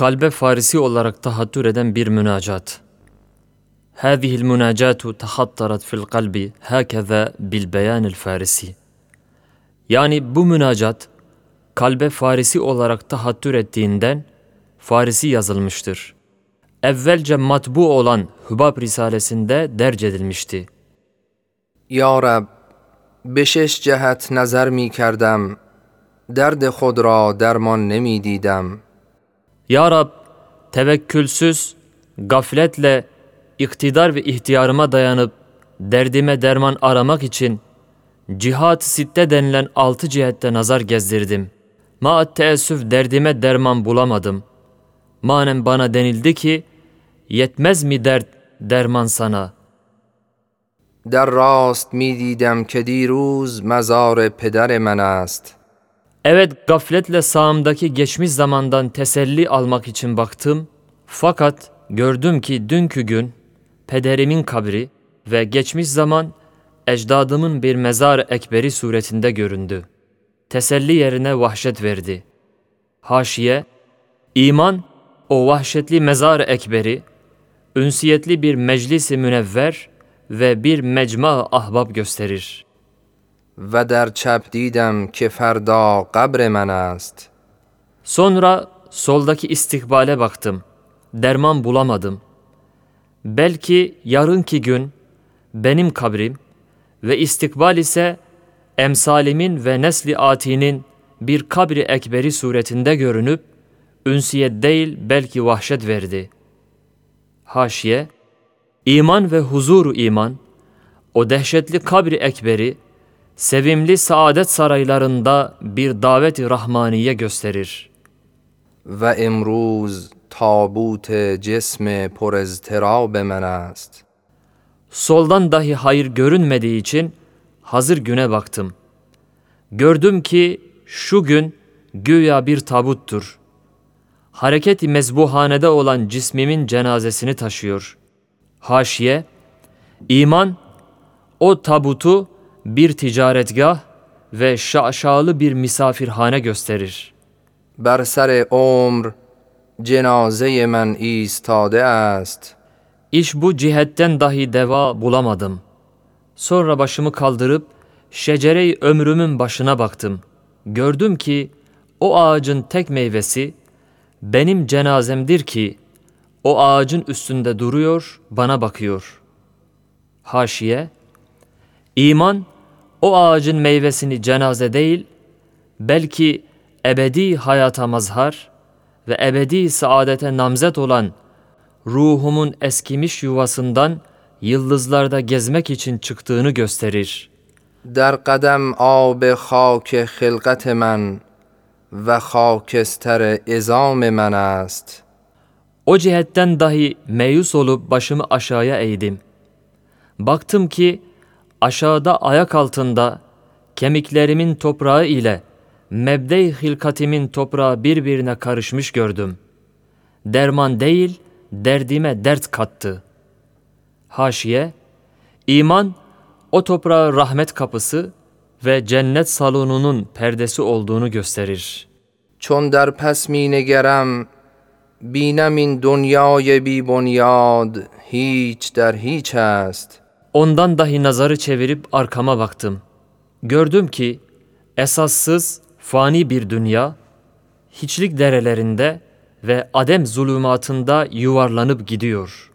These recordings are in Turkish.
kalbe farisi olarak tahattür eden bir münacat. هذه المناجات تخطرت في القلب هكذا بالبيان الفارسي. Yani bu münacat kalbe Farisi olarak tahattür ettiğinden Farisi yazılmıştır. Evvelce matbu olan Hubab Risalesinde derc edilmişti. یا رب به شش جهت نظر می کردم درد خود را درمان نمی دیدم Ya Rab, tevekkülsüz, gafletle, iktidar ve ihtiyarıma dayanıp derdime derman aramak için cihat sitte denilen altı cihette nazar gezdirdim. Maat teessüf derdime derman bulamadım. Manen bana denildi ki, yetmez mi dert derman sana? در راست می دیدم که دیروز مزار پدر من است Evet gafletle sağımdaki geçmiş zamandan teselli almak için baktım. Fakat gördüm ki dünkü gün pederimin kabri ve geçmiş zaman ecdadımın bir mezar ekberi suretinde göründü. Teselli yerine vahşet verdi. Haşiye, iman o vahşetli mezar ekberi, ünsiyetli bir meclisi münevver ve bir mecma ahbab gösterir.'' و در چپ دیدم که فردا قبر من است Sonra soldaki istikbale baktım. Derman bulamadım. Belki yarınki gün benim kabrim ve istikbal ise emsalimin ve nesli atinin bir kabri ekberi suretinde görünüp ünsiyet değil belki vahşet verdi. Haşiye, iman ve huzuru iman, o dehşetli kabri ekberi sevimli saadet saraylarında bir daveti rahmaniye gösterir. و امروز تابوت جسم پر اضطراب من است Soldan dahi hayır görünmediği için hazır güne baktım. Gördüm ki şu gün güya bir tabuttur. Hareket-i mezbuhanede olan cismimin cenazesini taşıyor. Haşiye, iman o tabutu bir ticaretgah ve şaşalı bir misafirhane gösterir. Ber ser omr cenaze men istade est. İş bu cihetten dahi deva bulamadım. Sonra başımı kaldırıp şecere ömrümün başına baktım. Gördüm ki o ağacın tek meyvesi benim cenazemdir ki o ağacın üstünde duruyor, bana bakıyor. Haşiye iman o ağacın meyvesini cenaze değil, belki ebedi hayata mazhar ve ebedi saadete namzet olan ruhumun eskimiş yuvasından yıldızlarda gezmek için çıktığını gösterir. در قدم آب خاک خلقت من و خاکستر ازام من است O cihetten dahi meyus olup başımı aşağıya eğdim. Baktım ki aşağıda ayak altında kemiklerimin toprağı ile mebde-i hilkatimin toprağı birbirine karışmış gördüm. Derman değil, derdime dert kattı. Haşiye, iman o toprağı rahmet kapısı ve cennet salonunun perdesi olduğunu gösterir. چون در پس می نگرم بینم این دنیای بی بنیاد هیچ در هیچ است Ondan dahi nazarı çevirip arkama baktım. Gördüm ki esassız, fani bir dünya, hiçlik derelerinde ve adem zulümatında yuvarlanıp gidiyor.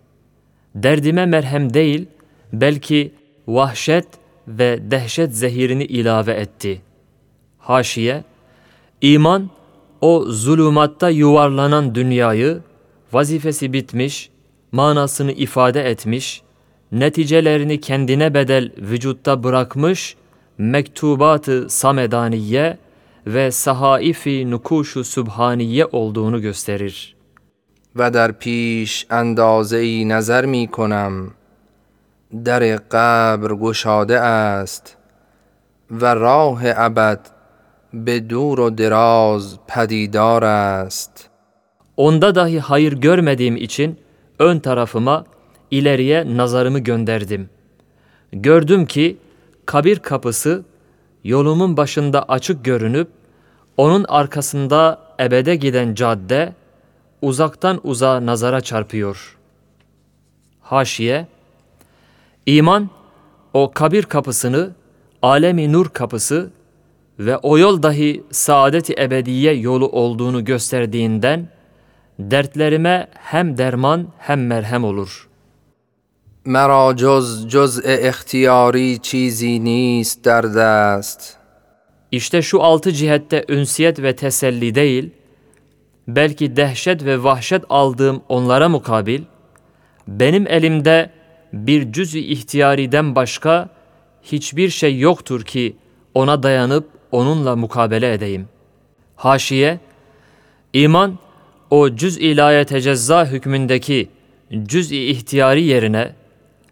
Derdime merhem değil, belki vahşet ve dehşet zehirini ilave etti. Haşiye, iman o zulümatta yuvarlanan dünyayı vazifesi bitmiş, manasını ifade etmiş, neticelerini kendine bedel vücutta bırakmış mektubatı samedaniye ve sahaifi nukuşu sübhaniye olduğunu gösterir. و در پیش اندازه ای نظر می کنم در قبر گشاده است و راه ابد به دور و دراز پدیدار است Onda dahi hayır görmediğim için ön tarafıma ileriye nazarımı gönderdim. Gördüm ki kabir kapısı yolumun başında açık görünüp onun arkasında ebede giden cadde uzaktan uzağa nazara çarpıyor. Haşiye İman o kabir kapısını alemi nur kapısı ve o yol dahi saadet-i ebediye yolu olduğunu gösterdiğinden dertlerime hem derman hem merhem olur. مرا جز جزء اختیاری چیزی نیست در دست İşte şu altı cihette ünsiyet ve teselli değil, belki dehşet ve vahşet aldığım onlara mukabil, benim elimde bir cüz-i ihtiyariden başka hiçbir şey yoktur ki ona dayanıp onunla mukabele edeyim. Haşiye, iman o cüz ilaye tecezza hükmündeki cüz-i ihtiyari yerine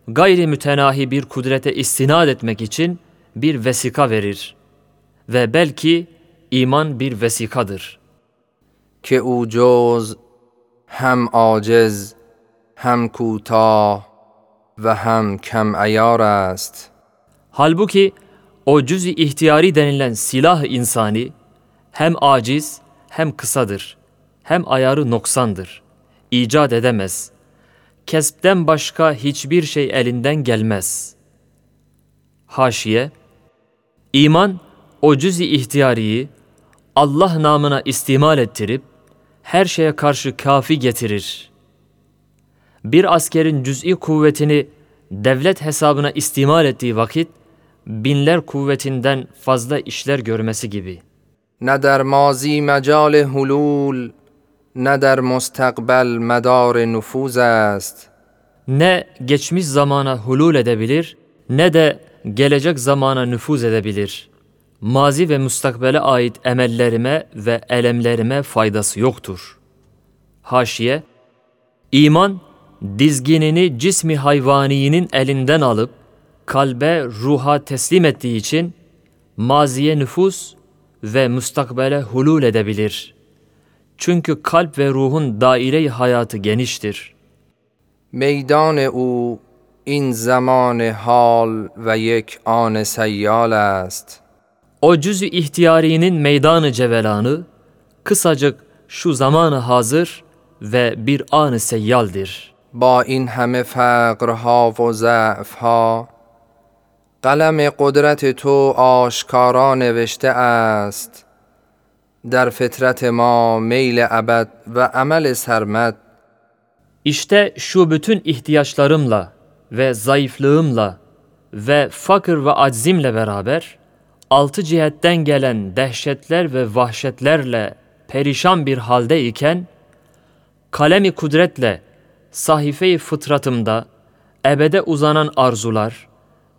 gayri mütenahi bir kudrete istinad etmek için bir vesika verir. Ve belki iman bir vesikadır. که او جز هم عاجز هم کوتاه و هم کم عیار است Halbuki o cüz-i ihtiyari denilen silah insani hem aciz hem kısadır. Hem ayarı noksandır. İcat edemez. kesbden başka hiçbir şey elinden gelmez. Haşiye İman o cüz-i ihtiyariyi Allah namına istimal ettirip her şeye karşı kafi getirir. Bir askerin cüz'i kuvvetini devlet hesabına istimal ettiği vakit binler kuvvetinden fazla işler görmesi gibi. Ne der mazi mecale hulul نه در مستقبل مدار نفوذ است Ne geçmiş zamana hulul edebilir ne de gelecek zamana nüfuz edebilir. Mazi ve mustakbele ait emellerime ve elemlerime faydası yoktur. Haşiye, iman dizginini cismi hayvaniyinin elinden alıp kalbe ruha teslim ettiği için maziye nüfus ve mustakbele hulul edebilir. Çünkü kalp ve ruhun daire hayatı geniştir. میدان او این زمان حال و یک آن سیال است O cüz-i ihtiyarinin meydanı cevelanı, kısacık şu zamanı hazır ve bir anı seyyaldir. با این همه فقرها و ضعفها قلم قدرت تو آشکارا نوشته است در فطرت ما میل ابد و عمل سرمد İşte şu bütün ihtiyaçlarımla ve zayıflığımla ve fakir ve aczimle beraber altı cihetten gelen dehşetler ve vahşetlerle perişan bir halde iken kalemi kudretle sahife-i fıtratımda ebede uzanan arzular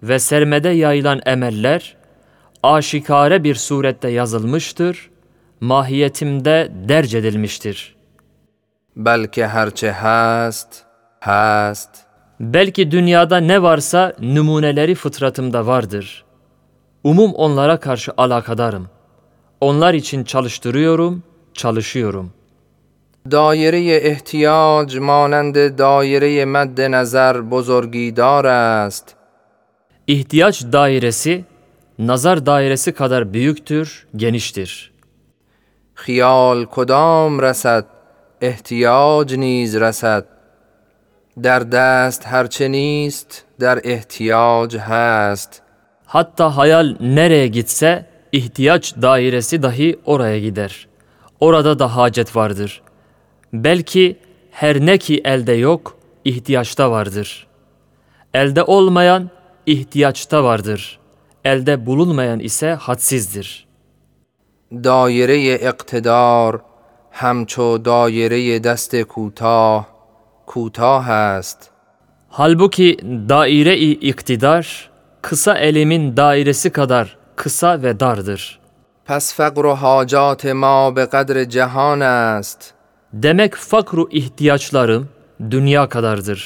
ve sermede yayılan emeller aşikare bir surette yazılmıştır, mahiyetimde derc edilmiştir.'' بلکه هرچه هست هست Belki dünyada ne varsa numuneleri fıtratımda vardır. Umum onlara karşı alakadarım. Onlar için çalıştırıyorum, çalışıyorum. دایره احتیاج مانند دایره مد نظر بزرگیدار است İhtiyaç dairesi, nazar dairesi kadar büyüktür, geniştir. خیال کدام رسد احتیاج نیز رسد در دست هرچه نیست در احتیاج هست Hatta hayal nereye gitse ihtiyaç dairesi dahi oraya gider. Orada da hacet vardır. Belki her ne ki elde yok, ihtiyaçta vardır. Elde olmayan ihtiyaçta vardır. Elde bulunmayan ise hadsizdir. دایره اقتدار همچو دایره دست کوتاه کوتاه است. حال بوکی دایره اقتدار کسا الیمین دایرسی کدر کسا و داردر پس فقر و حاجات ما به قدر جهان است. دمک فقر و احتیاج دنیا کدردر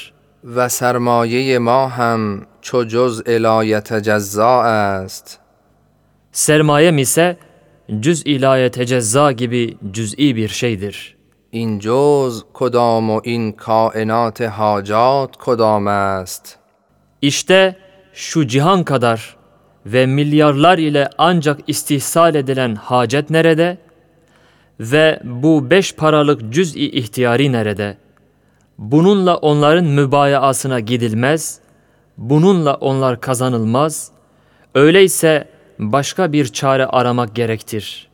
و سرمایه ما هم چو جز الایت جزا است. سرمایه میسه cüz ilaye tecezza gibi cüz'i bir şeydir. این جز کدام و این کائنات حاجات کدام است İşte şu cihan kadar ve milyarlar ile ancak istihsal edilen hacet nerede? Ve bu beş paralık cüz-i ihtiyari nerede? Bununla onların mübayaasına gidilmez, bununla onlar kazanılmaz, öyleyse başka bir çare aramak gerektir.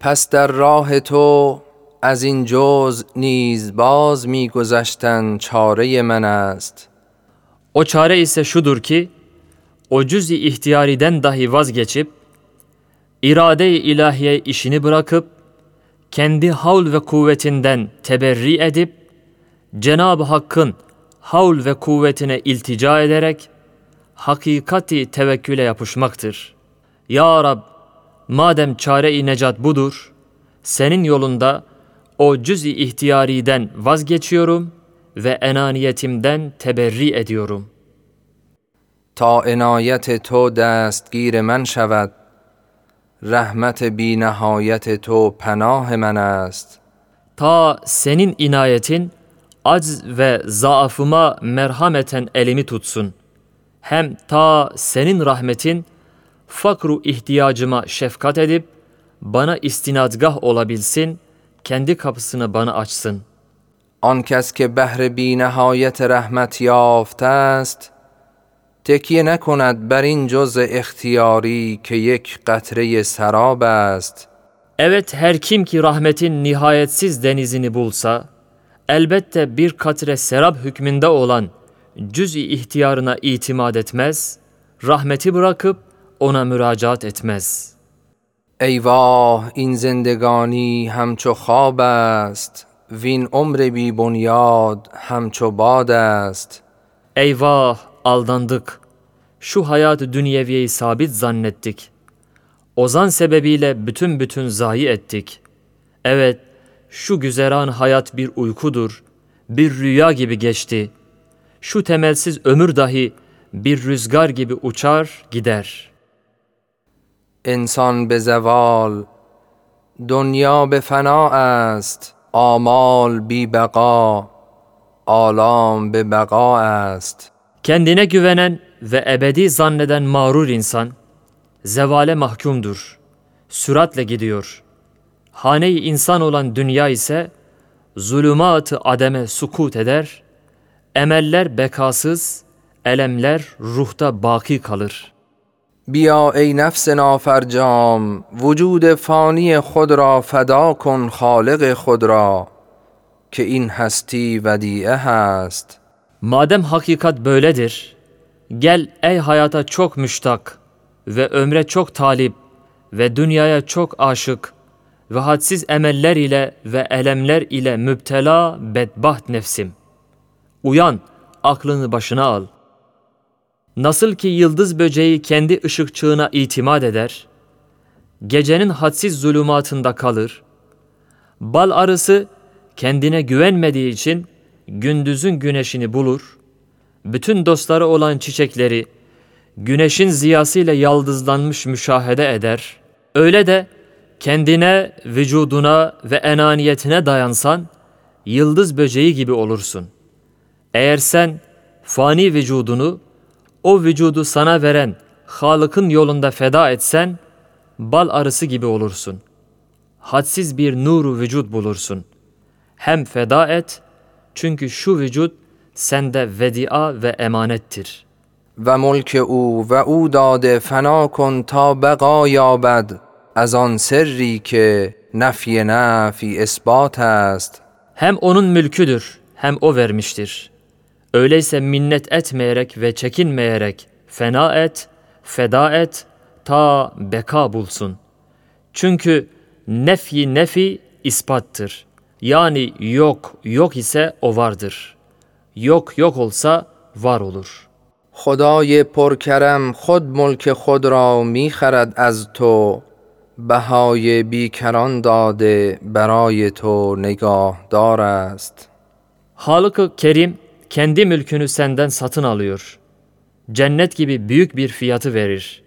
پس در راه تو از این جز نیز باز میگذشتن چاره من است O çare ise şudur ki, o cüz-i ihtiyariden dahi vazgeçip, irade-i ilahiye işini bırakıp, kendi havl ve kuvvetinden teberri edip, Cenab-ı Hakk'ın havl ve kuvvetine iltica ederek, hakikati tevekküle yapışmaktır. Ya Rab, madem çare-i necat budur, senin yolunda o cüz-i ihtiyariden vazgeçiyorum ve enaniyetimden teberri ediyorum. تا عنایت تو دستگیر من شود رحمت بی نهایت تو پناه من است Ta senin inayetin acz ve zaafıma merhameten elimi tutsun. Hem ta senin rahmetin fakru ihtiyacıma şefkat edip bana istinadgah olabilsin, kendi kapısını bana açsın. آن کس که بهر بی نهایت رحمت یافته است تکیه نکند بر این جز اختیاری که یک قطره سراب است Evet her kim ki rahmetin nihayetsiz denizini bulsa, elbette bir katre serap hükmünde olan cüz-i ihtiyarına itimat etmez, rahmeti bırakıp ona müracaat etmez. ای واه این زندگانی همچو خواب است وین عمر بی بنیاد همچو باد است Eyvah aldandık. Şu hayatı dünyeviyeyi sabit zannettik. Ozan sebebiyle bütün bütün zayi ettik. Evet, şu güzeran hayat bir uykudur. Bir rüya gibi geçti. Şu temelsiz ömür dahi bir rüzgar gibi uçar gider. انسان به زوال دنیا به فنا است آمال بی بقا آلام به بقا است Kendine güvenen ve ebedi zanneden mağrur insan, zevale mahkumdur. Süratle gidiyor. Hane-i insan olan dünya ise, zulümat-ı ademe sukut eder, emeller bekasız, elemler ruhta baki kalır. بیا ای نفس نافرجام وجود فانی خود را فدا کن خالق خود را که این هستی ودیعه هست Madem hakikat böyledir, gel ey hayata çok müştak ve ömre çok talip ve dünyaya çok aşık ve hadsiz emeller ile ve elemler ile müptela bedbaht nefsim. Uyan, aklını başına al. Nasıl ki yıldız böceği kendi ışıkçığına itimat eder, gecenin hadsiz zulümatında kalır, bal arısı kendine güvenmediği için gündüzün güneşini bulur, bütün dostları olan çiçekleri güneşin ziyasıyla yaldızlanmış müşahede eder. Öyle de kendine, vücuduna ve enaniyetine dayansan, yıldız böceği gibi olursun. Eğer sen fani vücudunu, o vücudu sana veren Halık'ın yolunda feda etsen, bal arısı gibi olursun. Hadsiz bir nuru vücut bulursun. Hem feda et, çünkü şu vücut sende vedia ve emanettir. و ملک او و او داده فنا کن تا بقا یابد از آن سری که نفی نفی اثبات است Hem onun mülküdür, hem o vermiştir. Öyleyse minnet etmeyerek ve çekinmeyerek fena et, feda et, ta beka bulsun. Çünkü nefi nefi ispattır. Yani yok yok ise o vardır. Yok yok olsa var olur. خدای پرکرم خود ملک خود را میخرد از تو بهای بیکران داده برای تو نگاهدار است Halık-ı Kerim kendi mülkünü senden satın alıyor. Cennet gibi büyük bir fiyatı verir.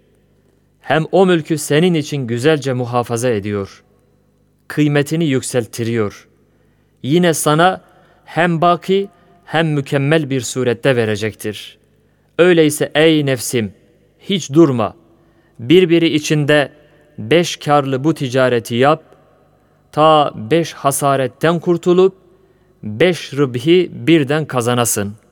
Hem o mülkü senin için güzelce muhafaza ediyor. Kıymetini yükseltiriyor. Yine sana hem baki hem mükemmel bir surette verecektir. Öyleyse ey nefsim hiç durma. Birbiri içinde beş karlı bu ticareti yap. ta beş hasaretten kurtulup beş rıbhi birden kazanasın.''